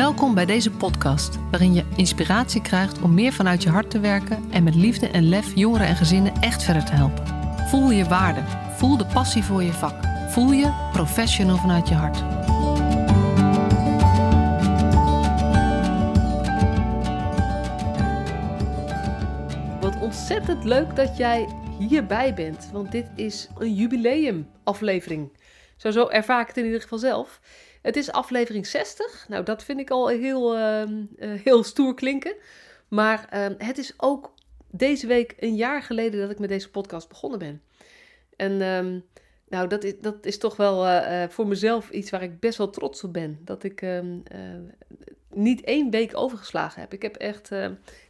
Welkom bij deze podcast, waarin je inspiratie krijgt om meer vanuit je hart te werken en met liefde en lef jongeren en gezinnen echt verder te helpen. Voel je waarde, voel de passie voor je vak, voel je professional vanuit je hart. Wat ontzettend leuk dat jij hierbij bent, want dit is een jubileumaflevering. Zo, zo ervaar ik het in ieder geval zelf. Het is aflevering 60. Nou, dat vind ik al heel, ehm, eh, heel stoer klinken. Maar ehm, het is ook deze week een jaar geleden dat ik met deze podcast begonnen ben. En ehm, nou, dat is, dat is toch wel uh, voor mezelf iets waar ik best wel trots op ben. Dat ik niet één week overgeslagen heb. Ik heb echt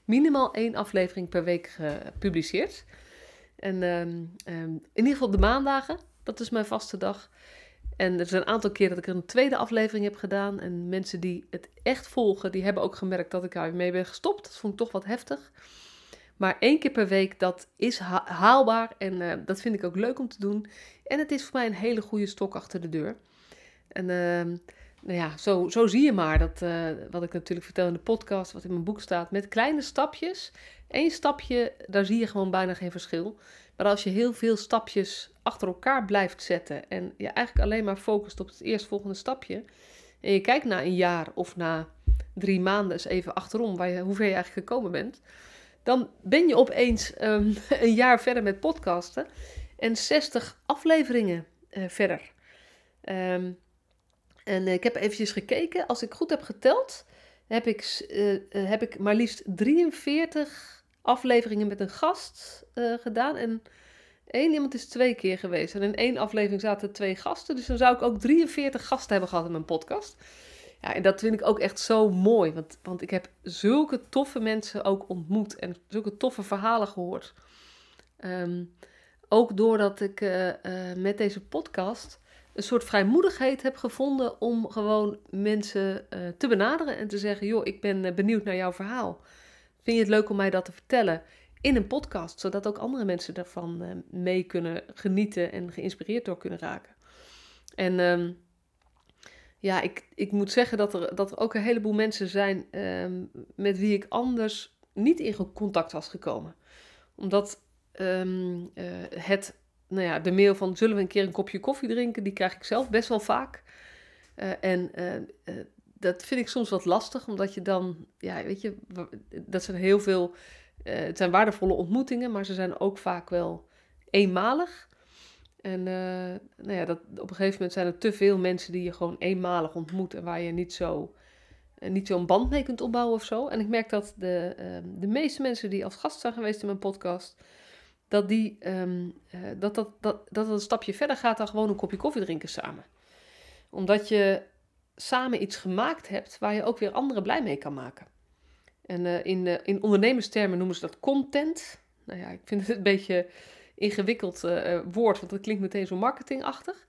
minimaal één aflevering per week gepubliceerd. En in ieder geval de maandagen, dat is mijn vaste dag. En er zijn een aantal keer dat ik een tweede aflevering heb gedaan. En mensen die het echt volgen, die hebben ook gemerkt dat ik mee ben gestopt. Dat vond ik toch wat heftig. Maar één keer per week, dat is haalbaar. En uh, dat vind ik ook leuk om te doen. En het is voor mij een hele goede stok achter de deur. En uh, nou ja, zo, zo zie je maar dat, uh, wat ik natuurlijk vertel in de podcast, wat in mijn boek staat. Met kleine stapjes. Eén stapje, daar zie je gewoon bijna geen verschil. Maar als je heel veel stapjes achter elkaar blijft zetten en je eigenlijk alleen maar focust op het eerstvolgende stapje, en je kijkt na een jaar of na drie maanden eens even achterom waar je, hoe ver je eigenlijk gekomen bent, dan ben je opeens um, een jaar verder met podcasten en 60 afleveringen uh, verder. Um, en uh, ik heb eventjes gekeken, als ik goed heb geteld, heb ik, uh, heb ik maar liefst 43 afleveringen met een gast gedaan. En één iemand is twee keer geweest. En in één aflevering zaten twee gasten. Dus dan zou ik ook 43 gasten hebben gehad in mijn podcast. Ja, en dat vind ik ook echt zo mooi. Want, want ik heb zulke toffe mensen ook ontmoet. En zulke toffe verhalen gehoord. Um, ook doordat ik met deze podcast een soort vrijmoedigheid heb gevonden om gewoon mensen te benaderen en te zeggen: joh, ik ben benieuwd naar jouw verhaal. Vind je het leuk om mij dat te vertellen in een podcast, zodat ook andere mensen daarvan uh, mee kunnen genieten en geïnspireerd door kunnen raken? En um, ja, ik, ik moet zeggen dat er, dat ook een heleboel mensen zijn um, met wie ik anders niet in contact was gekomen. Omdat uh, het, nou ja, de mail van zullen we een keer een kopje koffie drinken, die krijg ik zelf best wel vaak. Uh, en dat vind ik soms wat lastig, omdat je dan, ja, weet je, dat zijn heel veel, het zijn waardevolle ontmoetingen, maar ze zijn ook vaak wel eenmalig. En nou ja, dat, op een gegeven moment zijn er te veel mensen die je gewoon eenmalig ontmoet en waar je niet zo niet zo'n band mee kunt opbouwen of zo. En ik merk dat de, de meeste mensen die als gast zijn geweest in mijn podcast, dat, die, um, dat, dat, dat, dat het een stapje verder gaat dan gewoon een kopje koffie drinken samen. Omdat je samen iets gemaakt hebt waar je ook weer anderen blij mee kan maken. En uh, in, uh, in ondernemerstermen noemen ze dat content. Nou ja, ik vind het een beetje ingewikkeld woord, want dat klinkt meteen zo marketingachtig.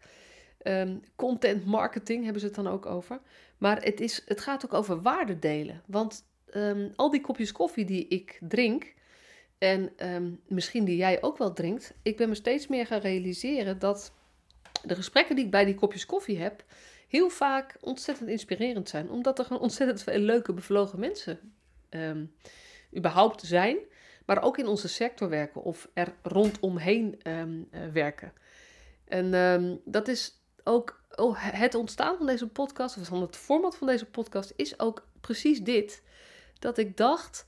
Um, content marketing hebben ze het dan ook over. Maar het, is, het gaat ook over waarde delen. Want um, al die kopjes koffie die ik drink, en um, misschien die jij ook wel drinkt, ik ben me steeds meer gaan realiseren dat de gesprekken die ik bij die kopjes koffie heb, heel vaak ontzettend inspirerend zijn. Omdat er gewoon ontzettend veel leuke, bevlogen mensen um, überhaupt zijn. Maar ook in onze sector werken of er rondomheen um, uh, werken. En dat is ook oh, het ontstaan van deze podcast, of van het format van deze podcast, is ook precies dit. Dat ik dacht,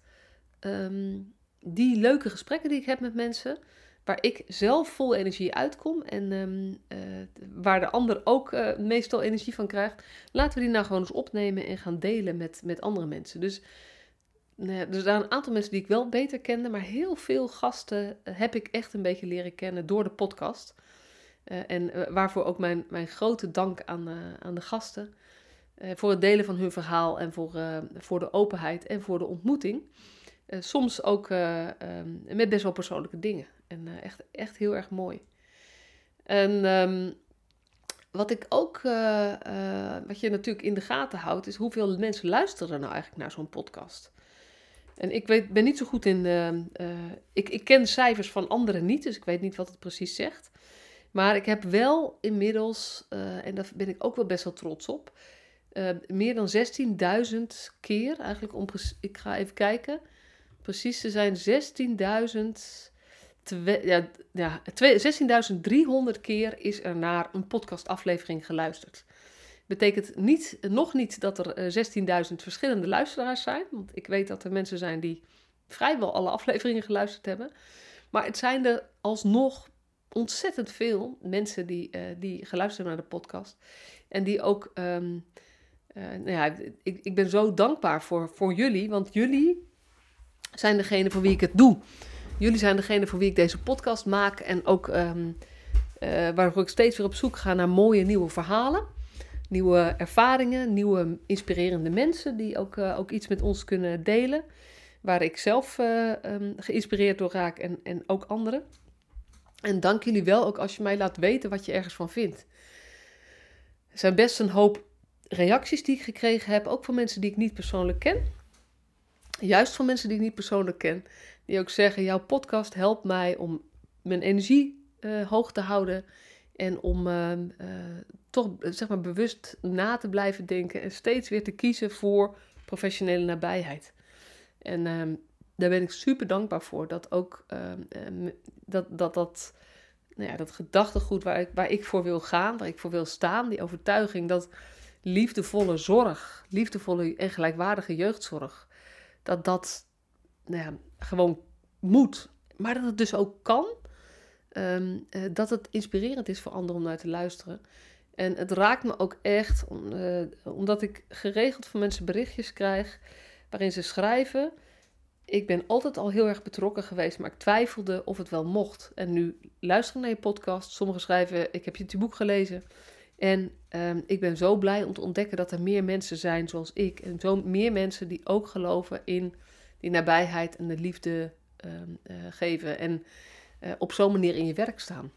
die leuke gesprekken die ik heb met mensen, waar ik zelf vol energie uitkom en um, uh, waar de ander ook uh, meestal energie van krijgt, laten we die nou gewoon eens opnemen en gaan delen met, met andere mensen. Dus ja, er zijn een aantal mensen die ik wel beter kende, maar heel veel gasten heb ik echt een beetje leren kennen door de podcast. Uh, en waarvoor ook mijn, mijn grote dank aan, aan de gasten. voor het delen van hun verhaal en voor, voor de openheid en voor de ontmoeting. Soms ook um, met best wel persoonlijke dingen. En uh, echt, echt heel erg mooi. En um, wat ik ook, wat je natuurlijk in de gaten houdt, is hoeveel mensen luisteren er nou eigenlijk naar zo'n podcast. En ik weet, ben niet zo goed in. ik, ik ken cijfers van anderen niet, dus ik weet niet wat het precies zegt. Maar ik heb wel inmiddels, en daar ben ik ook wel best wel trots op, meer dan 16.000 keer, eigenlijk om, ik ga even kijken. Precies te zijn 16.000 ja, ja, 16.300 keer is er naar een podcastaflevering geluisterd. Betekent niet, nog niet dat er 16.000 eh, verschillende luisteraars zijn. Want ik weet dat er mensen zijn die vrijwel alle afleveringen geluisterd hebben. Maar het zijn er alsnog ontzettend veel mensen die, uh, die geluisterd hebben naar de podcast. En die ook. Um, uh, nou ja, ik, ik ben zo dankbaar voor, voor jullie. Want jullie zijn degene voor wie ik het doe. Jullie zijn degene voor wie ik deze podcast maak. En ook um, uh, waar ik steeds weer op zoek ga naar mooie nieuwe verhalen. Nieuwe ervaringen, nieuwe inspirerende mensen die ook, uh, ook iets met ons kunnen delen. Waar ik zelf uh, um, geïnspireerd door raak en, en ook anderen. En dank jullie wel ook als je mij laat weten wat je ergens van vindt. Er zijn best een hoop reacties die ik gekregen heb, ook van mensen die ik niet persoonlijk ken. Juist van mensen die ik niet persoonlijk ken. Die ook zeggen: Jouw podcast helpt mij om mijn energie uh, hoog te houden. En om uh, uh, toch zeg maar bewust na te blijven denken. En steeds weer te kiezen voor professionele nabijheid. En ehm, daar ben ik super dankbaar voor. Dat ook ehm, dat, dat, dat, nou ja, dat gedachtegoed waar ik, waar ik voor wil gaan, waar ik voor wil staan, die overtuiging dat liefdevolle zorg, liefdevolle en gelijkwaardige jeugdzorg, dat dat nou ja, gewoon moet. Maar dat het dus ook kan. Ehm, eh, dat het inspirerend is voor anderen om naar te luisteren. En het raakt me ook echt, uh, omdat ik geregeld van mensen berichtjes krijg waarin ze schrijven. Ik ben altijd al heel erg betrokken geweest, maar ik twijfelde of het wel mocht. En nu luister ik naar je podcast. Sommigen schrijven: Ik heb je boek gelezen. En um, ik ben zo blij om te ontdekken dat er meer mensen zijn zoals ik. En zo meer mensen die ook geloven in die nabijheid en de liefde um, uh, geven. En uh, op zo'n manier in je werk staan.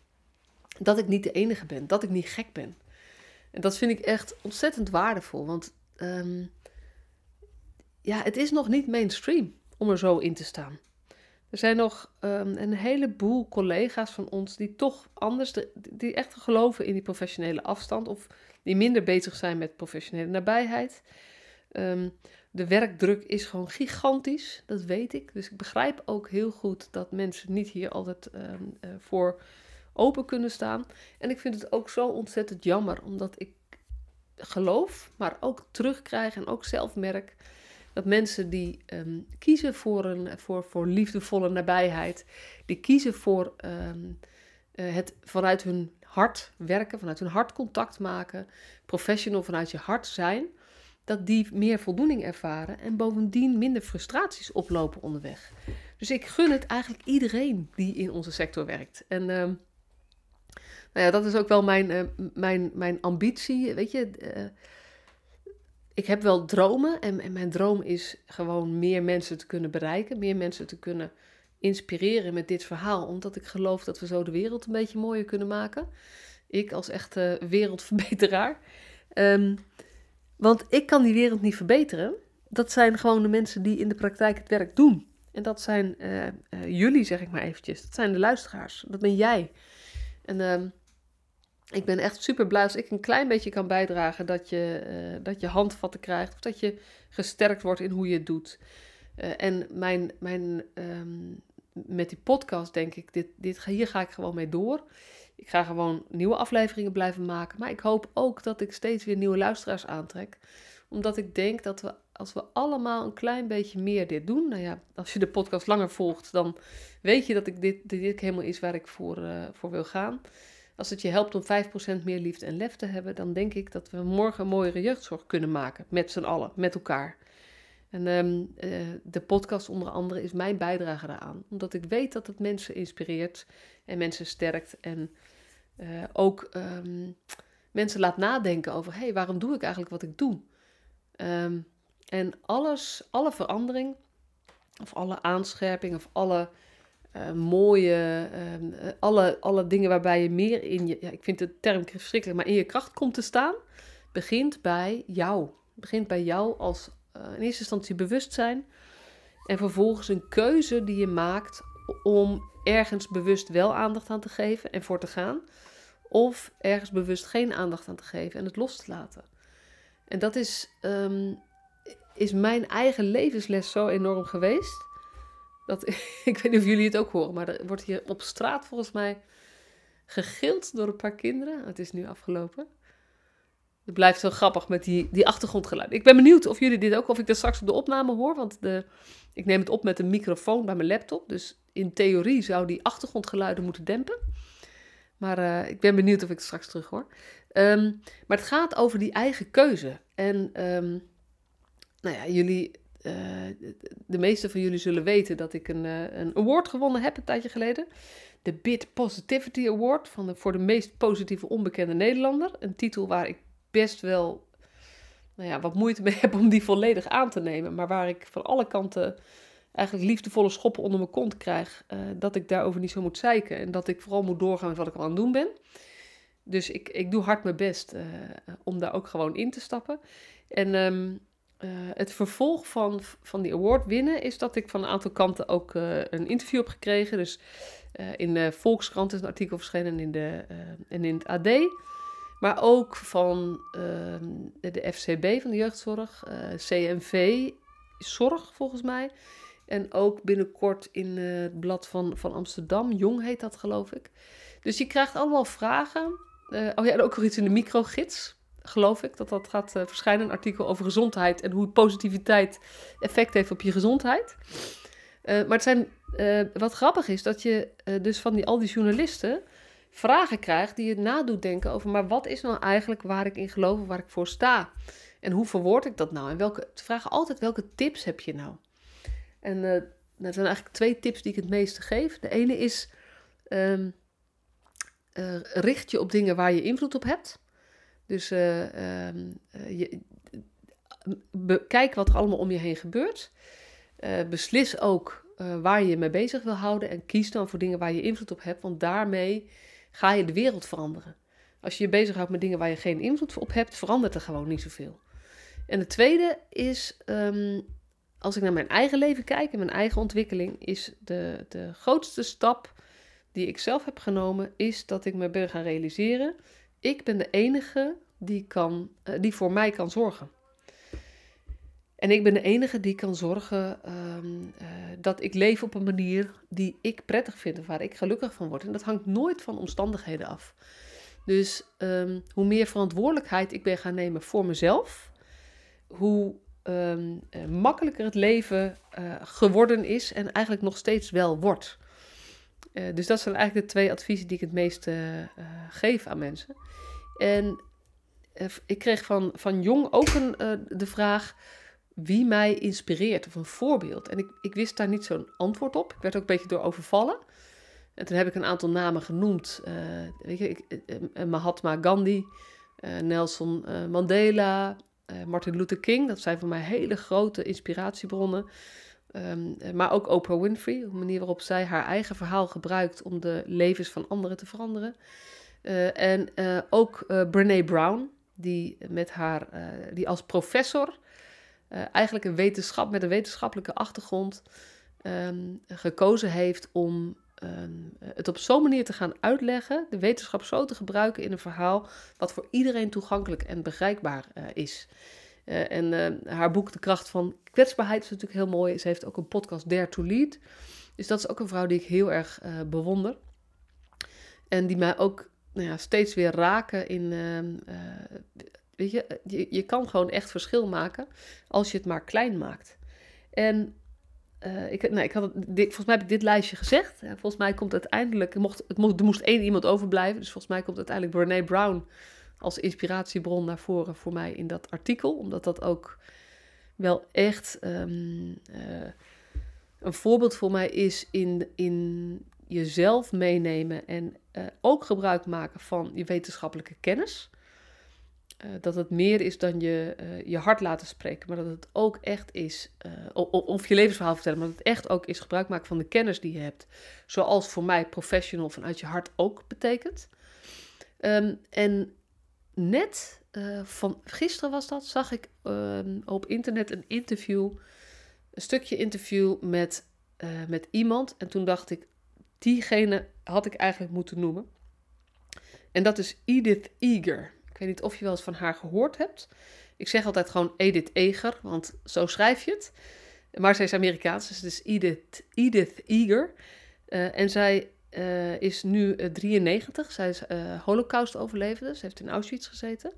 Dat ik niet de enige ben, dat ik niet gek ben. En dat vind ik echt ontzettend waardevol. Want um, ja, het is nog niet mainstream om er zo in te staan. Er zijn nog um, een heleboel collega's van ons die toch anders, die echt geloven in die professionele afstand of die minder bezig zijn met professionele nabijheid. Um, de werkdruk is gewoon gigantisch, dat weet ik. Dus ik begrijp ook heel goed dat mensen niet hier altijd um, uh, voor open kunnen staan. En ik vind het ook zo ontzettend jammer, omdat ik geloof, maar ook terugkrijg en ook zelf merk dat mensen die um, kiezen voor, een, voor, voor liefdevolle nabijheid, die kiezen voor um, uh, het vanuit hun hart werken, vanuit hun hart contact maken, professional vanuit je hart zijn, dat die meer voldoening ervaren en bovendien minder frustraties oplopen onderweg. Dus ik gun het eigenlijk iedereen die in onze sector werkt. En uh, nou ja, dat is ook wel mijn, uh, mijn, mijn ambitie. Weet je, uh, ik heb wel dromen en, en, mijn droom is gewoon meer mensen te kunnen bereiken, meer mensen te kunnen inspireren met dit verhaal, omdat ik geloof dat we zo de wereld een beetje mooier kunnen maken. Ik als echte wereldverbeteraar. Um, want ik kan die wereld niet verbeteren. Dat zijn gewoon de mensen die in de praktijk het werk doen. En dat zijn uh, uh, jullie, zeg ik maar eventjes. Dat zijn de luisteraars. Dat ben jij. En uh, ik ben echt super blij als ik een klein beetje kan bijdragen dat je, uh, dat je handvatten krijgt. Of dat je gesterkt wordt in hoe je het doet. en mijn, mijn, um, met die podcast denk ik, dit, dit, hier ga ik gewoon mee door. Ik ga gewoon nieuwe afleveringen blijven maken. Maar ik hoop ook dat ik steeds weer nieuwe luisteraars aantrek. Omdat ik denk dat we, als we allemaal een klein beetje meer dit doen. Nou ja, als je de podcast langer volgt, dan weet je dat ik dit, dit helemaal is waar ik voor, uh, voor wil gaan. Als het je helpt om 5% meer liefde en lef te hebben, dan denk ik dat we morgen een mooiere jeugdzorg kunnen maken. Met z'n allen, met elkaar. En um, uh, de podcast onder andere is mijn bijdrage daaraan. Omdat ik weet dat het mensen inspireert en mensen sterkt. En uh, ook um, mensen laat nadenken over: hé, hey, waarom doe ik eigenlijk wat ik doe? Um, en alles, alle verandering, of alle aanscherping, of alle uh, mooie, uh, alle, alle dingen waarbij je meer in je, ja, ik vind de term verschrikkelijk, maar in je kracht komt te staan, begint bij jou. Begint bij jou als uh, in eerste instantie bewustzijn en vervolgens een keuze die je maakt om ergens bewust wel aandacht aan te geven en voor te gaan, of ergens bewust geen aandacht aan te geven en het los te laten. En dat is, ehm, is mijn eigen levensles zo enorm geweest. Dat, ik weet niet of jullie het ook horen, maar er wordt hier op straat volgens mij gegild door een paar kinderen. Het is nu afgelopen. Het blijft zo grappig met die, die achtergrondgeluid. Ik ben benieuwd of jullie dit ook, of ik dat straks op de opname hoor. Want de, ik neem het op met een microfoon bij mijn laptop. Dus in theorie zou die achtergrondgeluiden moeten dempen. Maar uh, ik ben benieuwd of ik het straks terug hoor. Um, maar het gaat over die eigen keuze. En um, nou ja, jullie, uh, de meeste van jullie zullen weten dat ik een, uh, een award gewonnen heb een tijdje geleden. De Bit Positivity Award van de, voor de meest positieve onbekende Nederlander. Een titel waar ik best wel nou ja, wat moeite mee heb om die volledig aan te nemen. Maar waar ik van alle kanten eigenlijk liefdevolle schoppen onder mijn kont krijg. Uh, dat ik daarover niet zo moet zeiken. En dat ik vooral moet doorgaan met wat ik al aan het doen ben. Dus ik, ik doe hard mijn best om daar ook gewoon in te stappen. En um, uh, het vervolg van, van die award winnen is dat ik van een aantal kanten ook een interview heb gekregen. Dus in de Volkskrant is een artikel verschenen en in, de, en in het AD. Maar ook van de FCB van de jeugdzorg, CNV Zorg volgens mij. En ook binnenkort in het blad van, van Amsterdam. Jong heet dat, geloof ik. Dus je krijgt allemaal vragen. Oh ja, en ook nog iets in de microgids, geloof ik. Dat dat gaat uh, verschijnen, een artikel over gezondheid en hoe positiviteit effect heeft op je gezondheid. Uh, maar het zijn, wat grappig is, dat je dus van die, al die journalisten vragen krijgt die je nadoet denken over, maar wat is nou eigenlijk waar ik in geloof, waar ik voor sta? En hoe verwoord ik dat nou? En welke, ze vragen altijd welke tips heb je nou? En dat zijn eigenlijk twee tips die ik het meeste geef. De ene is, uh, richt je op dingen waar je invloed op hebt. Dus uh, um, je, bekijk wat er allemaal om je heen gebeurt. beslis ook waar je je mee bezig wil houden. En kies dan voor dingen waar je invloed op hebt. Want daarmee ga je de wereld veranderen. Als je je bezighoudt met dingen waar je geen invloed op hebt, verandert er gewoon niet zoveel. En de tweede is, um, als ik naar mijn eigen leven kijk en mijn eigen ontwikkeling, is de, de grootste stap die ik zelf heb genomen, is dat ik me ben gaan realiseren. Ik ben de enige die, kan, uh, die voor mij kan zorgen. En ik ben de enige die kan zorgen um, uh, dat ik leef op een manier die ik prettig vind of waar ik gelukkig van word. En dat hangt nooit van omstandigheden af. Dus um, hoe meer verantwoordelijkheid ik ben gaan nemen voor mezelf, hoe um, uh, makkelijker het leven geworden is en eigenlijk nog steeds wel wordt. Uh, dus dat zijn eigenlijk de twee adviezen die ik het meest geef aan mensen. En ik kreeg van, van Jong ook een, de vraag wie mij inspireert of een voorbeeld. En ik, ik wist daar niet zo'n antwoord op. Ik werd ook een beetje door overvallen. En toen heb ik een aantal namen genoemd. weet je, Mahatma Gandhi, Nelson Mandela, Martin Luther King, dat zijn voor mij hele grote inspiratiebronnen. Um, maar ook Oprah Winfrey, de manier waarop zij haar eigen verhaal gebruikt om de levens van anderen te veranderen. Uh, en uh, ook Brene Brown, die, met haar, die als professor eigenlijk een wetenschap, met een wetenschappelijke achtergrond um, gekozen heeft om um, het op zo'n manier te gaan uitleggen, de wetenschap zo te gebruiken in een verhaal wat voor iedereen toegankelijk en begrijpbaar uh, is. Uh, en uh, haar boek De kracht van kwetsbaarheid is natuurlijk heel mooi. Ze heeft ook een podcast Dare to Lead. Dus dat is ook een vrouw die ik heel erg bewonder. En die mij ook nou ja, steeds weer raken in. Ehm, weet je, je, je kan gewoon echt verschil maken als je het maar klein maakt. En ik, nou, ik had dit, volgens mij heb ik dit lijstje gezegd. Volgens mij komt uiteindelijk, mocht, het er moest één iemand overblijven. Dus volgens mij komt uiteindelijk Brene Brown als inspiratiebron naar voren voor mij in dat artikel. Omdat dat ook wel echt um, uh, een voorbeeld voor mij is in, in jezelf meenemen en uh, ook gebruik maken van je wetenschappelijke kennis. Uh, dat het meer is dan je, je hart laten spreken, maar dat het ook echt is, of, je levensverhaal vertellen, maar dat het echt ook is gebruik maken van de kennis die je hebt. Zoals voor mij professional vanuit je hart ook betekent. Um, en net van gisteren was dat, zag ik um, op internet een interview, een stukje interview met, met iemand. En toen dacht ik, diegene had ik eigenlijk moeten noemen. En dat is Edith Eger Ik weet niet of je wel eens van haar gehoord hebt. Ik zeg altijd gewoon Edith Eger, want zo schrijf je het. Maar zij is Amerikaans, dus het is Edith, Edith Eger. Uh, en zij uh, is nu 93. Zij is Holocaust-overlevende. Ze heeft in Auschwitz gezeten.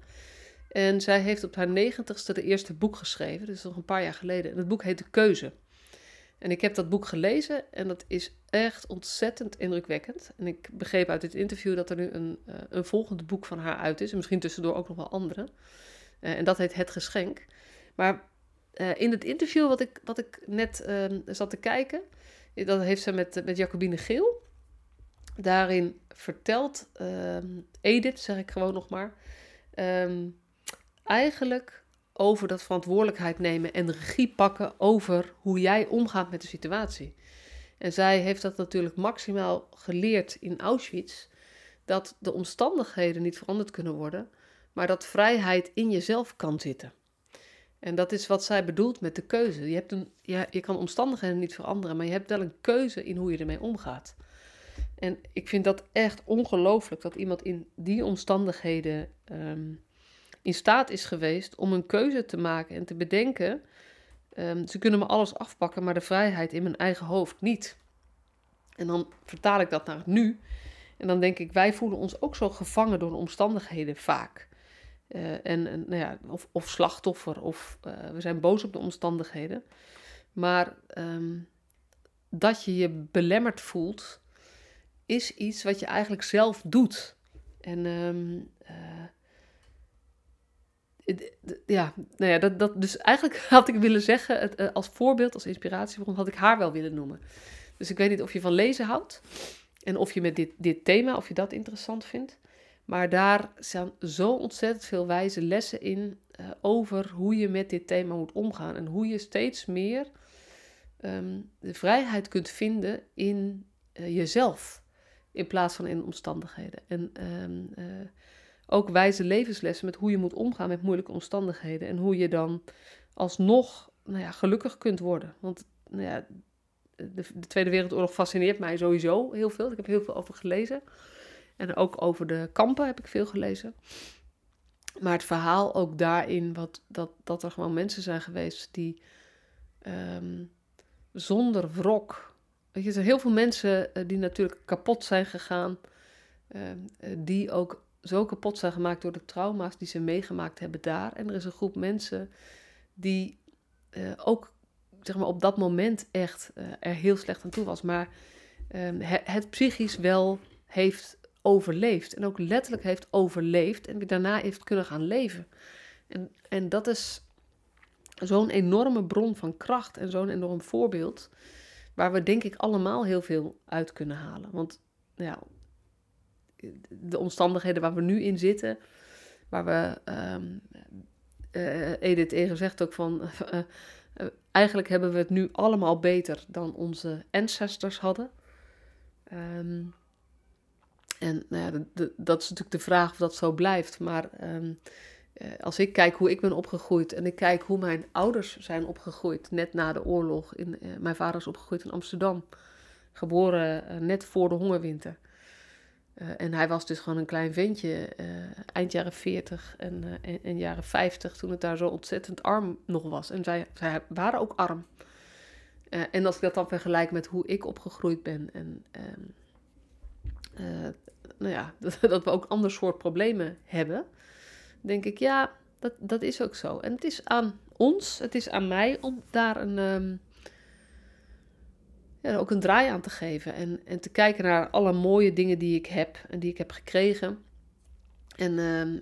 En zij heeft op haar negentigste de eerste boek geschreven. Dus nog een paar jaar geleden. En het boek heet De Keuze. En ik heb dat boek gelezen en dat is echt ontzettend indrukwekkend. En ik begreep uit dit interview dat er nu een, een volgend boek van haar uit is. En misschien tussendoor ook nog wel andere. En dat heet Het Geschenk. Maar in het interview wat ik, wat ik net ehm, zat te kijken, dat heeft ze met, met Jacobine Geel. Daarin vertelt ehm, Edith, zeg ik gewoon nog maar, um, eigenlijk over dat verantwoordelijkheid nemen en regie pakken over hoe jij omgaat met de situatie. En zij heeft dat natuurlijk maximaal geleerd in Auschwitz, dat de omstandigheden niet veranderd kunnen worden, maar dat vrijheid in jezelf kan zitten. En dat is wat zij bedoelt met de keuze. Je, hebt een, ja, je kan omstandigheden niet veranderen, maar je hebt wel een keuze in hoe je ermee omgaat. En ik vind dat echt ongelooflijk dat iemand in die omstandigheden um, in staat is geweest om een keuze te maken en te bedenken: um, ze kunnen me alles afpakken, maar de vrijheid in mijn eigen hoofd niet. En dan vertaal ik dat naar het nu. En dan denk ik, wij voelen ons ook zo gevangen door de omstandigheden vaak. Uh, en, nou ja, of, of, slachtoffer, of uh, we zijn boos op de omstandigheden. Maar um, dat je je belemmerd voelt, is iets wat je eigenlijk zelf doet. En um, uh, ja, nou ja, dat, dat, dus eigenlijk had ik willen zeggen, het, eh, als voorbeeld, als inspiratiebron, had ik haar wel willen noemen. Dus ik weet niet of je van lezen houdt en of je met dit, dit thema, of je dat interessant vindt. Maar daar staan zo ontzettend veel wijze lessen in uh, over hoe je met dit thema moet omgaan. En hoe je steeds meer um, de vrijheid kunt vinden in jezelf, in plaats van in omstandigheden. En um, uh, ook wijze levenslessen met hoe je moet omgaan met moeilijke omstandigheden. En hoe je dan alsnog nou ja, gelukkig kunt worden. Want nou ja, de, de, Tweede Wereldoorlog fascineert mij sowieso heel veel. Ik heb heel veel over gelezen. En ook over de kampen heb ik veel gelezen. Maar het verhaal ook daarin, wat, dat, dat er gewoon mensen zijn geweest die um, zonder wrok. Je, er zijn heel veel mensen uh, die natuurlijk kapot zijn gegaan. Uh, die ook zo kapot zijn gemaakt door de trauma's die ze meegemaakt hebben daar. En er is een groep mensen die uh, ook zeg maar, op dat moment echt er heel slecht aan toe was. Maar um, het, psychisch wel heeft overleefd. En ook letterlijk heeft overleefd. En weer daarna heeft kunnen gaan leven. En, en dat is zo'n enorme bron van kracht en zo'n enorm voorbeeld. Waar we denk ik allemaal heel veel uit kunnen halen. Want ja, de omstandigheden waar we nu in zitten, waar we, um, uh, Edith Eger zegt ook van, uh, eigenlijk hebben we het nu allemaal beter dan onze ancestors hadden. Um, en nou ja, dat is natuurlijk de vraag of dat zo blijft. Maar um, als ik kijk hoe ik ben opgegroeid en ik kijk hoe mijn ouders zijn opgegroeid, net na de oorlog. In, mijn vader is opgegroeid in Amsterdam, geboren net voor de hongerwinter. En hij was dus gewoon een klein ventje, eind jaren 40 en, en, en, jaren 50, toen het daar zo ontzettend arm nog was. En zij, zij waren ook arm. en als ik dat dan vergelijk met hoe ik opgegroeid ben, en ehm, nou ja, dat, we ook ander soort problemen hebben, denk ik, ja, dat, dat is ook zo. En het is aan ons, het is aan mij om daar een. Um, ja, ook een draai aan te geven. En, en te kijken naar alle mooie dingen die ik heb en die ik heb gekregen. En uh, uh,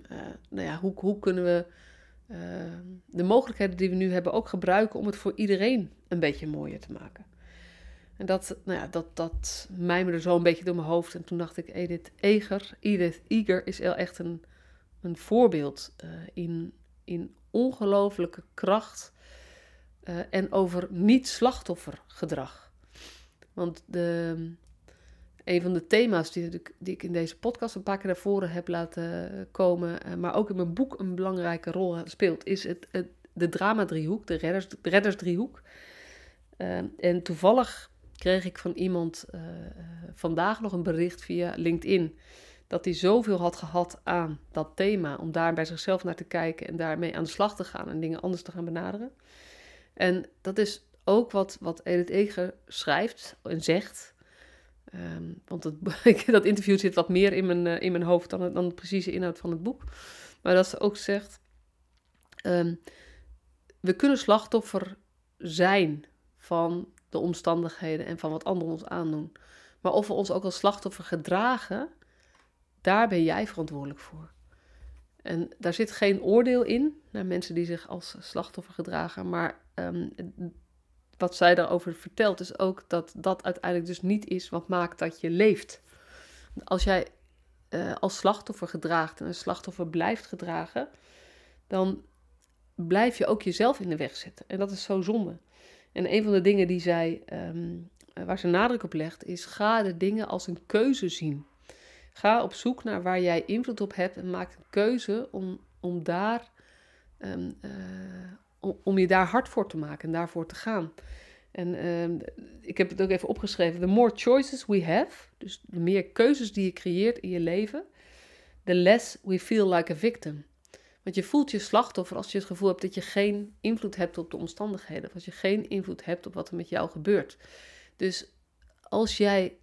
nou ja, hoe, hoe kunnen we uh, de mogelijkheden die we nu hebben ook gebruiken om het voor iedereen een beetje mooier te maken. En dat, nou ja, dat, dat mijmerde zo een beetje door mijn hoofd. En toen dacht ik, Edith Eger, Edith Eger is echt een, een voorbeeld uh, in, in ongelooflijke kracht uh, en over niet-slachtoffergedrag. Want de, een van de thema's die, die, ik in deze podcast een paar keer naar voren heb laten komen, eh, maar ook in mijn boek een belangrijke rol speelt, is het, het de drama-driehoek, de, redders, de reddersdriehoek. Uh, en toevallig kreeg ik van iemand vandaag nog een bericht via LinkedIn. Dat hij zoveel had gehad aan dat thema, om daar bij zichzelf naar te kijken en daarmee aan de slag te gaan en dingen anders te gaan benaderen. En dat is ook wat, wat Edith Eger schrijft en zegt. Ehm, want het, dat interview zit wat meer in mijn, uh, in mijn hoofd dan, dan de precieze inhoud van het boek. Maar dat ze ook zegt: ehm, we kunnen slachtoffer zijn van de omstandigheden en van wat anderen ons aandoen. Maar of we ons ook als slachtoffer gedragen, daar ben jij verantwoordelijk voor. En daar zit geen oordeel in naar mensen die zich als slachtoffer gedragen. Maar um, wat zij daarover vertelt, is ook dat dat uiteindelijk dus niet is wat maakt dat je leeft. Als jij uh, als slachtoffer gedraagt en een slachtoffer blijft gedragen, dan blijf je ook jezelf in de weg zitten. En dat is zo zonde. En een van de dingen die zij, um, waar ze nadruk op legt, is ga de dingen als een keuze zien. Ga op zoek naar waar jij invloed op hebt en maak een keuze om, om daar um, uh, om je daar hard voor te maken en daarvoor te gaan. En uh, ik heb het ook even opgeschreven. The more choices we have, dus de meer keuzes die je creëert in je leven, the less we feel like a victim. Want je voelt je slachtoffer als je het gevoel hebt dat je geen invloed hebt op de omstandigheden. Of als je geen invloed hebt op wat er met jou gebeurt. Dus als jij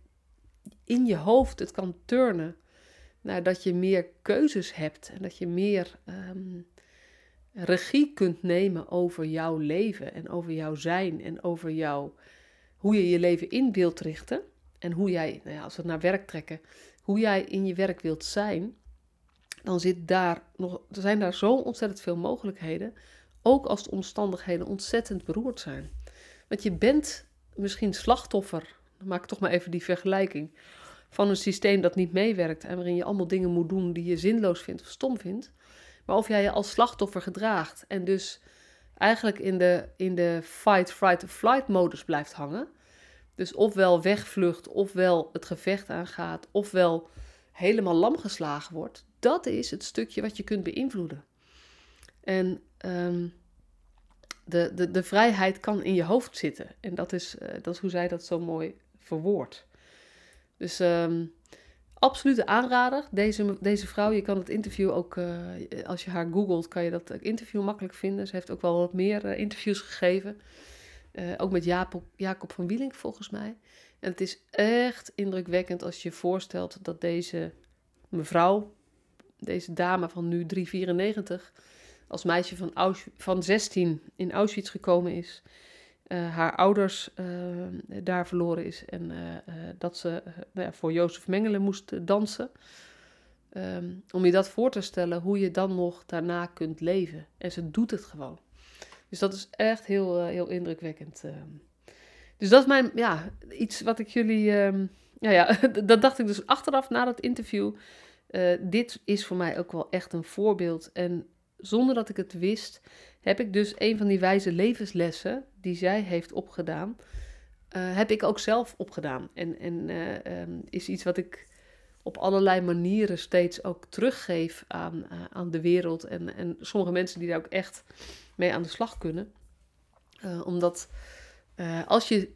in je hoofd het kan turnen naar dat je meer keuzes hebt en dat je meer um, regie kunt nemen over jouw leven en over jouw zijn en over jou, hoe je je leven in wilt richten en hoe jij, nou ja, als we het naar werk trekken, hoe jij in je werk wilt zijn, dan zit daar nog, er zijn daar zo ontzettend veel mogelijkheden, ook als de omstandigheden ontzettend beroerd zijn. Want je bent misschien slachtoffer, maak ik toch maar even die vergelijking, van een systeem dat niet meewerkt en waarin je allemaal dingen moet doen die je zinloos vindt of stom vindt. Maar of jij je als slachtoffer gedraagt en dus eigenlijk in de, in de fight, fright, flight modus blijft hangen. Dus ofwel wegvlucht, ofwel het gevecht aangaat, ofwel helemaal lam geslagen wordt. Dat is het stukje wat je kunt beïnvloeden. En um, de, de, de vrijheid kan in je hoofd zitten. En dat is, uh, dat is hoe zij dat zo mooi verwoordt. Dus um, absolute aanrader. Deze, deze vrouw, je kan het interview ook, uh, als je haar googelt, kan je dat interview makkelijk vinden. Ze heeft ook wel wat meer uh, interviews gegeven. Uh, ook met Jacob, Jacob van Wielink volgens mij. En het is echt indrukwekkend als je je voorstelt dat deze mevrouw, deze dame van nu 394, als meisje van, van 16 in Auschwitz gekomen is uh, haar ouders uh, daar verloren is en uh, dat ze nou voor Jozef Mengelen moest dansen. Um, om je dat voor te stellen, hoe je dan nog daarna kunt leven. En ze doet het gewoon. Dus dat is echt heel, heel indrukwekkend. Ehm. Dus dat is mijn, ja, iets wat ik jullie, um, ja, ja, dat dacht ik dus achteraf na dat interview. dit is voor mij ook wel echt een voorbeeld. En zonder dat ik het wist, heb ik dus een van die wijze levenslessen die zij heeft opgedaan, uh, heb ik ook zelf opgedaan. En, en uh, um, is iets wat ik op allerlei manieren steeds ook teruggeef aan, uh, aan de wereld. En, en sommige mensen die daar ook echt mee aan de slag kunnen. omdat als je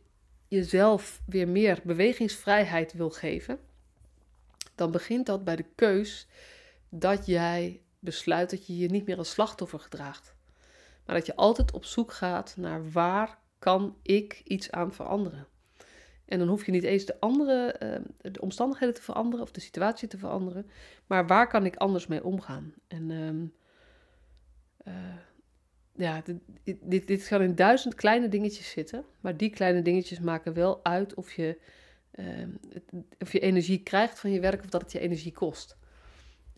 jezelf weer meer bewegingsvrijheid wil geven, dan begint dat bij de keus dat jij besluit dat je je niet meer als slachtoffer gedraagt. Maar dat je altijd op zoek gaat naar waar kan ik iets aan veranderen. En dan hoef je niet eens de andere uh, de omstandigheden te veranderen of de situatie te veranderen, maar waar kan ik anders mee omgaan? En um, uh, ja, dit, dit, dit kan in duizend kleine dingetjes zitten, maar die kleine dingetjes maken wel uit of je, uh, of je energie krijgt van je werk of dat het je energie kost.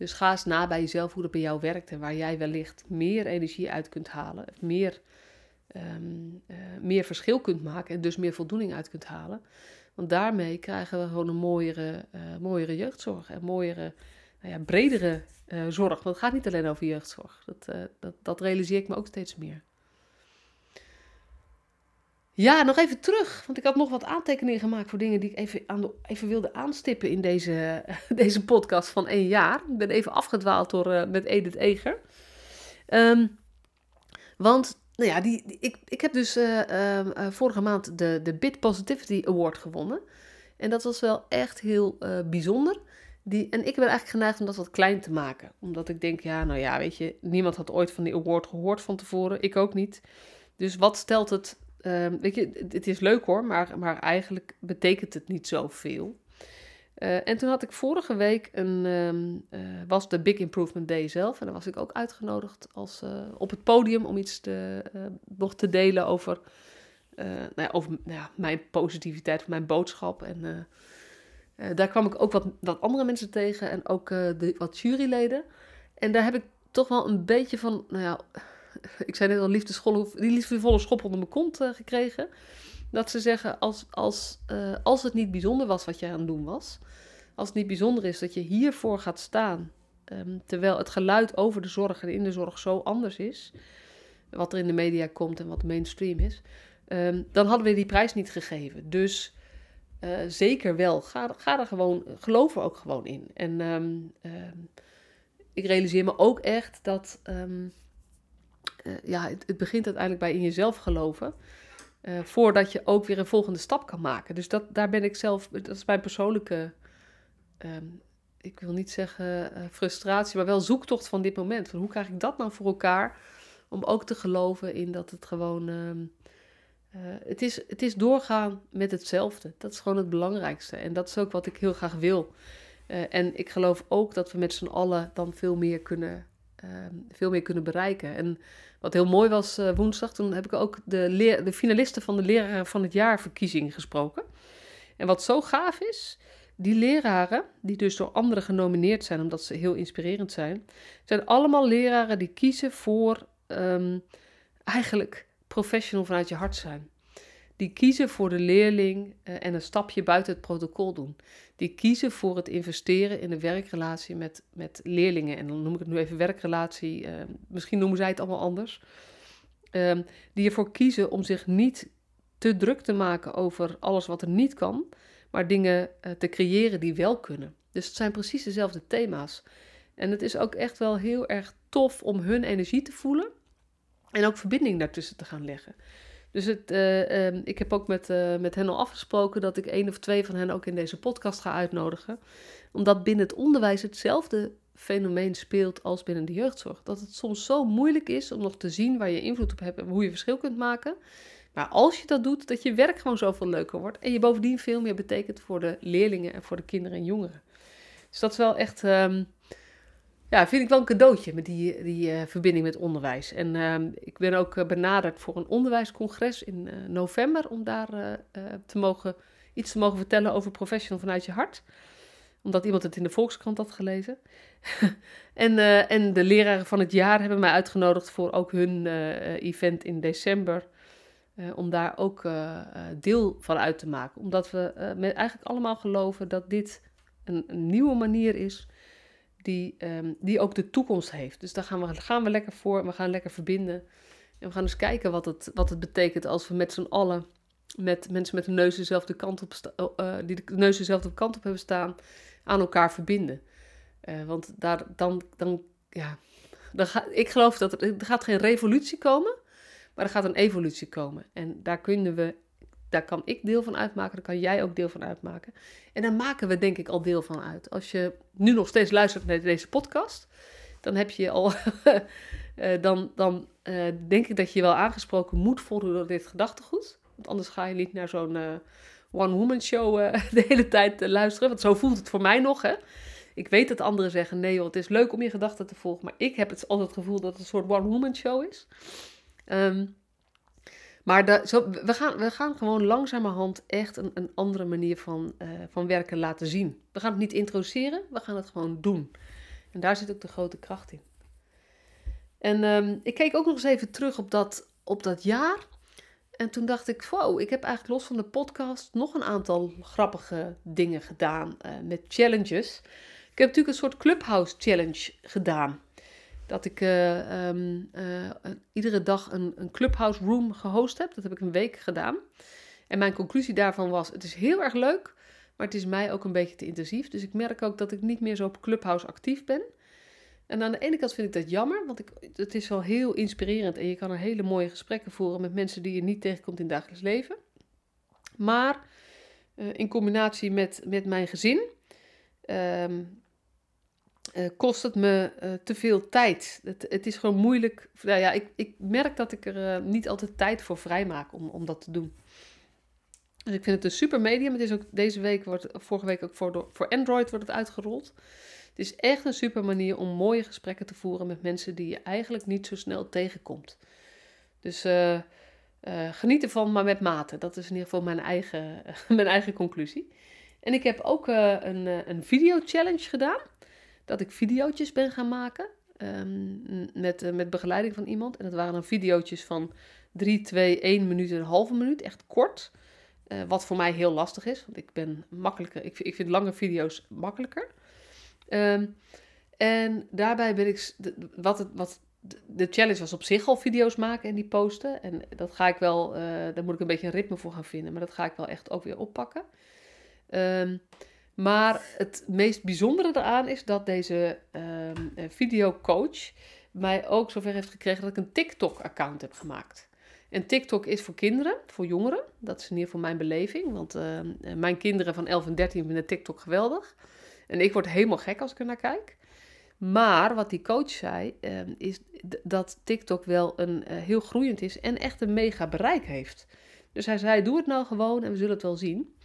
Dus ga eens na bij jezelf hoe dat bij jou werkt en waar jij wellicht meer energie uit kunt halen, meer, um, uh, meer verschil kunt maken en dus meer voldoening uit kunt halen. Want daarmee krijgen we gewoon een mooiere, uh, mooiere jeugdzorg en mooiere, nou ja, bredere uh, zorg. Want het gaat niet alleen over jeugdzorg. Dat, dat, dat realiseer ik me ook steeds meer. Ja, nog even terug, want ik had nog wat aantekeningen gemaakt voor dingen die ik even, aan de, even wilde aanstippen in deze, deze podcast van één jaar. Ik ben even afgedwaald door, uh, met Edith Eger. Um, want, nou ja, die, ik, ik heb dus uh, uh, vorige maand de, de Bit Positivity Award gewonnen. En dat was wel echt heel bijzonder. die, en ik ben eigenlijk geneigd om dat wat klein te maken. Omdat ik denk, ja, nou ja, weet je, niemand had ooit van die award gehoord van tevoren. Ik ook niet. Dus wat stelt het... ehm, weet je, het is leuk hoor, maar, maar eigenlijk betekent het niet zoveel. Eh en toen had ik vorige week een, ehm, eh, was de Big Improvement Day zelf. En daar was ik ook uitgenodigd als, eh, op het podium om iets te, nog te delen over, nou ja, over nou ja, mijn positiviteit, mijn boodschap. En daar kwam ik ook wat, wat andere mensen tegen en ook de, wat juryleden. En daar heb ik toch wel een beetje van, nou ja, ik zei net al, liefdevolle, die liefdevolle schop onder mijn kont eh, gekregen. Dat ze zeggen, als, als, eh, als het niet bijzonder was wat jij aan het doen was, als het niet bijzonder is dat je hiervoor gaat staan, ehm, terwijl het geluid over de zorg en in de zorg zo anders is, wat er in de media komt en wat mainstream is, ehm, dan hadden we die prijs niet gegeven. Dus eh, zeker wel, ga, ga er gewoon, geloof er ook gewoon in. En ehm, ik realiseer me ook echt dat, eh, ja, het, begint uiteindelijk bij in jezelf geloven. eh, voordat je ook weer een volgende stap kan maken. Dus dat, daar ben ik zelf, dat is mijn persoonlijke, ehm, ik wil niet zeggen eh, frustratie, maar wel zoektocht van dit moment. Van hoe krijg ik dat nou voor elkaar? Om ook te geloven in dat het gewoon, ehm, eh, het, is, het is doorgaan met hetzelfde. Dat is gewoon het belangrijkste. En dat is ook wat ik heel graag wil. En ik geloof ook dat we met z'n allen dan veel meer kunnen, ehm, veel meer kunnen bereiken. En wat heel mooi was eh, woensdag, toen heb ik ook de, de finalisten van de Leraar van het Jaar verkiezing gesproken. En wat zo gaaf is, die leraren, die dus door anderen genomineerd zijn, omdat ze heel inspirerend zijn, zijn allemaal leraren die kiezen voor ehm, eigenlijk professional vanuit je hart zijn. Die kiezen voor de leerling eh, en een stapje buiten het protocol doen. Die kiezen voor het investeren in een werkrelatie met, met leerlingen. En dan noem ik het nu even werkrelatie. eh, misschien noemen zij het allemaal anders. Ehm, die ervoor kiezen om zich niet te druk te maken over alles wat er niet kan. Maar dingen eh, te creëren die wel kunnen. Dus het zijn precies dezelfde thema's. En het is ook echt wel heel erg tof om hun energie te voelen. En ook verbinding daartussen te gaan leggen. Dus het, eh, ehm, ik heb ook met, eh, met hen al afgesproken dat ik één of twee van hen ook in deze podcast ga uitnodigen. Omdat binnen het onderwijs hetzelfde fenomeen speelt als binnen de jeugdzorg. Dat het soms zo moeilijk is om nog te zien waar je invloed op hebt en hoe je verschil kunt maken. Maar als je dat doet, dat je werk gewoon zoveel leuker wordt. En je bovendien veel meer betekent voor de leerlingen en voor de kinderen en jongeren. Dus dat is wel echt. ehm, ja, vind ik wel een cadeautje met die, die eh, verbinding met onderwijs. En ehm, ik ben ook eh, benaderd voor een onderwijscongres in eh, november om daar te mogen, iets te mogen vertellen over professional vanuit je hart. Omdat iemand het in de Volkskrant had gelezen. en, en de leraren van het jaar hebben mij uitgenodigd voor ook hun event in december. om daar ook deel van uit te maken. Omdat we met eigenlijk allemaal geloven dat dit een nieuwe manier is die, ehm, die ook de toekomst heeft. Dus daar gaan we, gaan we lekker voor. We gaan lekker verbinden. En we gaan eens kijken wat het, wat het betekent als we met z'n allen, met mensen met de neus dezelfde kant op, oh, eh, die de neus dezelfde kant op hebben staan, aan elkaar verbinden. Eh, want daar, dan, dan, ja, dan ga, ik geloof dat er, er gaat geen revolutie komen, maar er gaat een evolutie komen. En daar kunnen we, daar kan ik deel van uitmaken, daar kan jij ook deel van uitmaken. En daar maken we denk ik al deel van uit. Als je nu nog steeds luistert naar deze podcast, dan heb je al, eh, dan, dan eh, denk ik dat je wel aangesproken moet voelen door dit gedachtegoed. Want anders ga je niet naar zo'n eh, one-woman show de hele tijd luisteren. Want zo voelt het voor mij nog, hè. Ik weet dat anderen zeggen, nee joh, het is leuk om je gedachten te volgen. Maar ik heb het altijd het gevoel dat het een soort one-woman show is. Ehm, maar zo, we, gaan, we gaan gewoon langzamerhand echt een, een andere manier van, eh, van werken laten zien. We gaan het niet introduceren, we gaan het gewoon doen. En daar zit ook de grote kracht in. En ehm, ik keek ook nog eens even terug op dat, op dat jaar. En toen dacht ik, wow, ik heb eigenlijk los van de podcast nog een aantal grappige dingen gedaan eh, met challenges. Ik heb natuurlijk een soort Clubhouse challenge gedaan. Dat ik eh, ehm, eh, iedere dag een, een Clubhouse room gehost heb. Dat heb ik een week gedaan. En mijn conclusie daarvan was, het is heel erg leuk, maar het is mij ook een beetje te intensief. Dus ik merk ook dat ik niet meer zo op Clubhouse actief ben. En aan de ene kant vind ik dat jammer, want ik, het is wel heel inspirerend en je kan er hele mooie gesprekken voeren met mensen die je niet tegenkomt in het dagelijks leven. Maar eh, in combinatie met, met mijn gezin, ehm, uh, kost het me uh, te veel tijd. Het, het, is gewoon moeilijk. Nou ja, ik, ik merk dat ik er uh, niet altijd tijd voor vrijmaak om, om dat te doen. Dus ik vind het een super medium. Het is ook deze week, wordt, vorige week ook voor, voor Android wordt het uitgerold. Het is echt een super manier om mooie gesprekken te voeren met mensen die je eigenlijk niet zo snel tegenkomt. Dus geniet ervan, maar met mate. Dat is in ieder geval mijn eigen, mijn eigen conclusie. En ik heb ook een, een video challenge gedaan dat ik video's ben gaan maken. Um, met, uh, met begeleiding van iemand. En dat waren dan video's van 3, 2, 1 minuut en een halve minuut. Echt kort. Uh, wat voor mij heel lastig is. Want ik ben makkelijker. Ik, ik vind lange video's makkelijker. Um, en daarbij ben ik. Wat, het, wat de challenge was op zich al video's maken en die posten. En dat ga ik wel. Uh, daar moet ik een beetje een ritme voor gaan vinden. Maar dat ga ik wel echt ook weer oppakken. Um, maar het meest bijzondere eraan is dat deze um, videocoach mij ook zover heeft gekregen dat ik een TikTok-account heb gemaakt. En TikTok is voor kinderen, voor jongeren. Dat is in ieder geval mijn beleving. Want uh, mijn kinderen van 11 en 13 vinden TikTok geweldig. En ik word helemaal gek als ik er naar kijk. Maar wat die coach zei, uh, is dat TikTok wel een, uh, heel groeiend is en echt een mega bereik heeft. Dus hij zei: Doe het nou gewoon en we zullen het wel zien.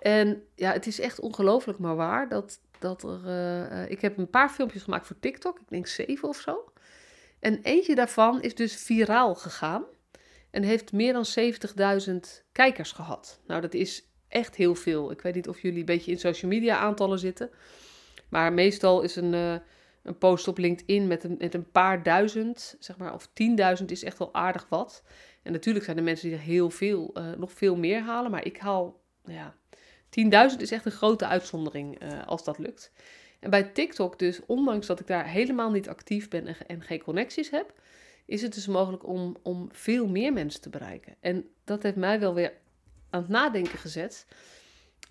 En ja, het is echt ongelooflijk maar waar dat, dat er... Uh, ik heb een paar filmpjes gemaakt voor TikTok, ik denk zeven of zo. En eentje daarvan is dus viraal gegaan en heeft meer dan 70.000 kijkers gehad. Nou, dat is echt heel veel. Ik weet niet of jullie een beetje in social media aantallen zitten. Maar meestal is een, uh, een post op LinkedIn met een, met een paar duizend, zeg maar, of 10.000 is echt wel aardig wat. En natuurlijk zijn er mensen die er heel veel, nog veel meer halen. Maar ik haal, ja, 10.000 is echt een grote uitzondering uh, als dat lukt. En bij TikTok dus, ondanks dat ik daar helemaal niet actief ben en, en, geen connecties heb, is het dus mogelijk om, om veel meer mensen te bereiken. En dat heeft mij wel weer aan het nadenken gezet.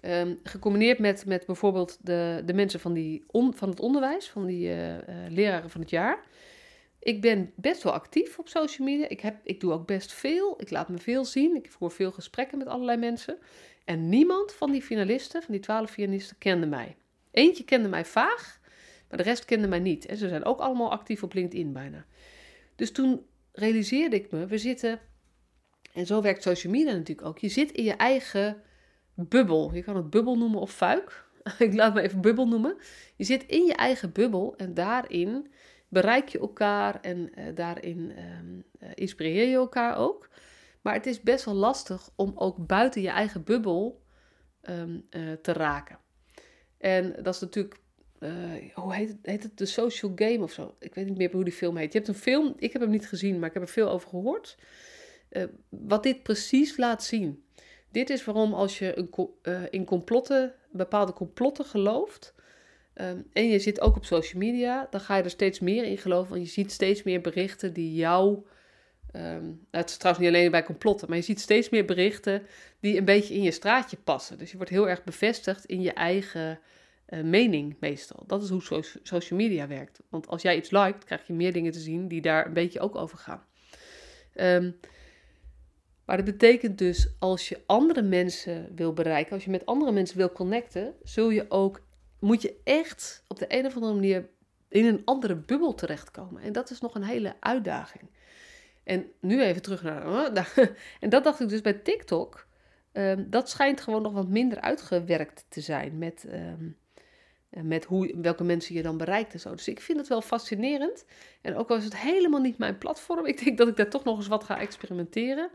Um, gecombineerd met, met bijvoorbeeld de, de mensen van, die van het onderwijs, van die uh, uh, leraren van het jaar. Ik ben best wel actief op social media. Ik, heb, ik doe ook best veel. Ik laat me veel zien. Ik voer veel gesprekken met allerlei mensen. En niemand van die finalisten, van die twaalf finalisten, kende mij. Eentje kende mij vaag, maar de rest kende mij niet. En ze zijn ook allemaal actief op LinkedIn bijna. Dus toen realiseerde ik me, we zitten, en zo werkt social media natuurlijk ook, je zit in je eigen bubbel. Je kan het bubbel noemen of fuik. ik laat me even bubbel noemen. Je zit in je eigen bubbel en daarin bereik je elkaar en uh, daarin uh, inspireer je elkaar ook. Maar het is best wel lastig om ook buiten je eigen bubbel um, uh, te raken. En dat is natuurlijk, hoe heet het, heet het? De Social Game of zo. Ik weet niet meer hoe die film heet. Je hebt een film, ik heb hem niet gezien, maar ik heb er veel over gehoord. Wat dit precies laat zien. Dit is waarom als je een, in complotten, bepaalde complotten gelooft, um, en je zit ook op social media, dan ga je er steeds meer in geloven. Want je ziet steeds meer berichten die jou Um, het is trouwens niet alleen bij complotten, maar je ziet steeds meer berichten die een beetje in je straatje passen. Dus je wordt heel erg bevestigd in je eigen uh, mening meestal. Dat is hoe so social media werkt. Want als jij iets liked, krijg je meer dingen te zien die daar een beetje ook over gaan. Um, maar dat betekent dus als je andere mensen wil bereiken, als je met andere mensen wil connecten, zul je ook, moet je echt op de een of andere manier in een andere bubbel terechtkomen. En dat is nog een hele uitdaging. En nu even terug naar. en dat dacht ik dus bij TikTok. Um, dat schijnt gewoon nog wat minder uitgewerkt te zijn met, um, met hoe, welke mensen je dan bereikt en zo. Dus ik vind het wel fascinerend. En ook al is het helemaal niet mijn platform, ik denk dat ik daar toch nog eens wat ga experimenteren.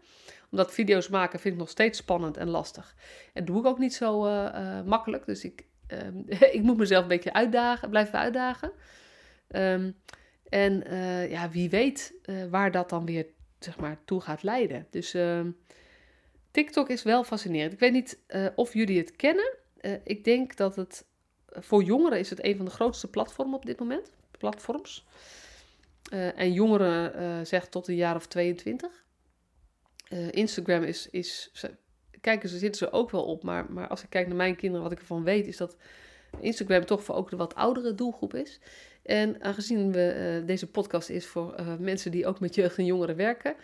Omdat video's maken vind ik nog steeds spannend en lastig. En doe ik ook niet zo uh, uh, makkelijk. Dus ik, um, ik moet mezelf een beetje uitdagen, blijven uitdagen. Um, en uh, ja, wie weet uh, waar dat dan weer zeg maar, toe gaat leiden. Dus uh, TikTok is wel fascinerend. Ik weet niet uh, of jullie het kennen. ik denk dat het voor jongeren is het een van de grootste platformen op dit moment. Platforms. en jongeren zegt tot een jaar of 22. Instagram is, is kijken ze, zitten ze ook wel op. Maar, maar als ik kijk naar mijn kinderen, wat ik ervan weet, is dat Instagram toch voor ook de wat oudere doelgroep is. En aangezien we, uh, deze podcast is voor uh, mensen die ook met jeugd en jongeren werken,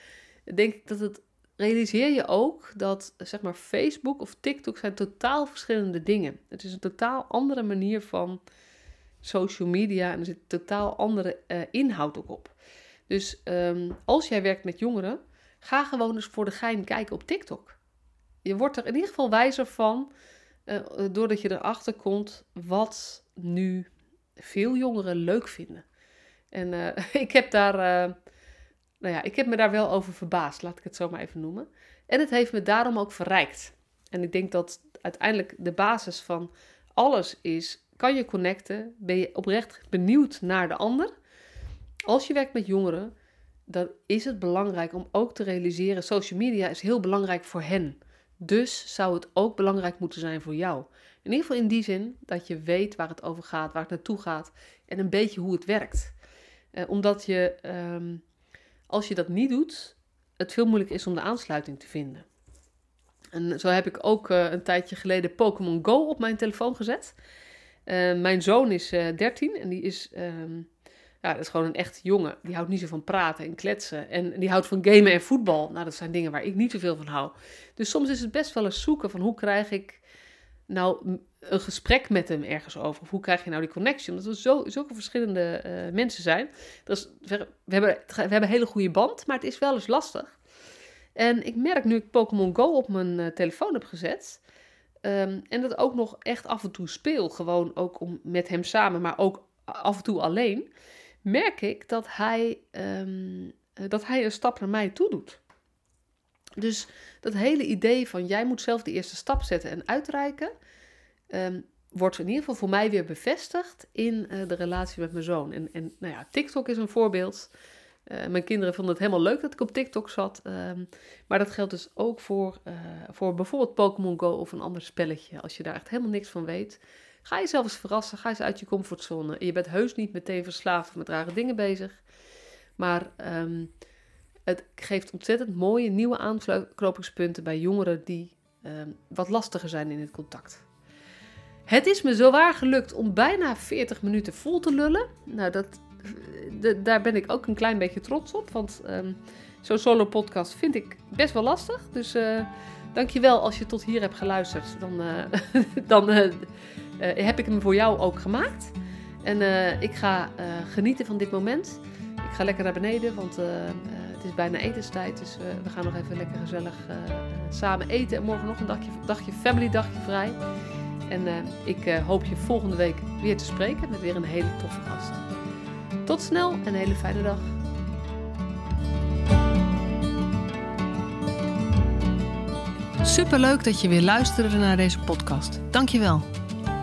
denk ik dat het realiseer je ook dat zeg maar Facebook of TikTok zijn totaal verschillende dingen. Het is een totaal andere manier van social media en er zit totaal andere uh, inhoud ook op. Dus um, als jij werkt met jongeren, ga gewoon eens voor de gein kijken op TikTok. Je wordt er in ieder geval wijzer van, uh, doordat je erachter komt wat nu veel jongeren leuk vinden. En uh, ik heb daar, nou ja, ik heb me daar wel over verbaasd, laat ik het zo maar even noemen. En het heeft me daarom ook verrijkt. En ik denk dat uiteindelijk de basis van alles is: kan je connecten? Ben je oprecht benieuwd naar de ander? Als je werkt met jongeren, dan is het belangrijk om ook te realiseren: social media is heel belangrijk voor hen. Dus zou het ook belangrijk moeten zijn voor jou. In ieder geval in die zin dat je weet waar het over gaat, waar het naartoe gaat en een beetje hoe het werkt. Eh, omdat je, ehm, als je dat niet doet, het veel moeilijker is om de aansluiting te vinden. En zo heb ik ook uh, een tijdje geleden Pokémon Go op mijn telefoon gezet. Uh, mijn zoon is uh, eh, 13 en die is, um, ja, dat is gewoon een echt jongen. Die houdt niet zo van praten en kletsen. En die houdt van gamen en voetbal. Nou, dat zijn dingen waar ik niet zoveel van hou. Dus soms is het best wel eens zoeken van hoe krijg ik nou een gesprek met hem ergens over? Of hoe krijg je nou die connectie? Omdat we zo, zulke verschillende mensen zijn. Dus we, we, hebben, we hebben een hele goede band, maar het is wel eens lastig. En ik merk nu ik Pokémon Go op mijn uh, telefoon heb gezet. Um, en dat ook nog echt af en toe speel. Gewoon ook om, met hem samen, maar ook af en toe alleen. Merk ik dat hij, um, dat hij een stap naar mij toe doet. Dus dat hele idee van jij moet zelf de eerste stap zetten en uitreiken. Um, wordt in ieder geval voor mij weer bevestigd in uh, de relatie met mijn zoon. En, en nou ja, TikTok is een voorbeeld. Uh, mijn kinderen vonden het helemaal leuk dat ik op TikTok zat. Um, maar dat geldt dus ook voor, voor bijvoorbeeld Pokémon Go of een ander spelletje. Als je daar echt helemaal niks van weet, ga jezelf eens verrassen. Ga eens uit je comfortzone. Je bent heus niet meteen verslaafd met rare dingen bezig. Maar um, het geeft ontzettend mooie nieuwe aanknopingspunten bij jongeren die um, wat lastiger zijn in het contact. Het is me zowaar gelukt om bijna 40 minuten vol te lullen. Nou, dat de, daar ben ik ook een klein beetje trots op. Want um, zo'n solo podcast vind ik best wel lastig. Dus uh, dankjewel als je tot hier hebt geluisterd. Dan, uh, dan heb ik hem voor jou ook gemaakt. En ik ga genieten van dit moment. Ik ga lekker naar beneden, want het is bijna etenstijd. Dus we gaan nog even lekker gezellig samen eten. En morgen nog een dagje, dagje family dagje vrij. En ik hoop je volgende week weer te spreken met weer een hele toffe gast. Tot snel en een hele fijne dag. Superleuk dat je weer luisterde naar deze podcast. Dankjewel.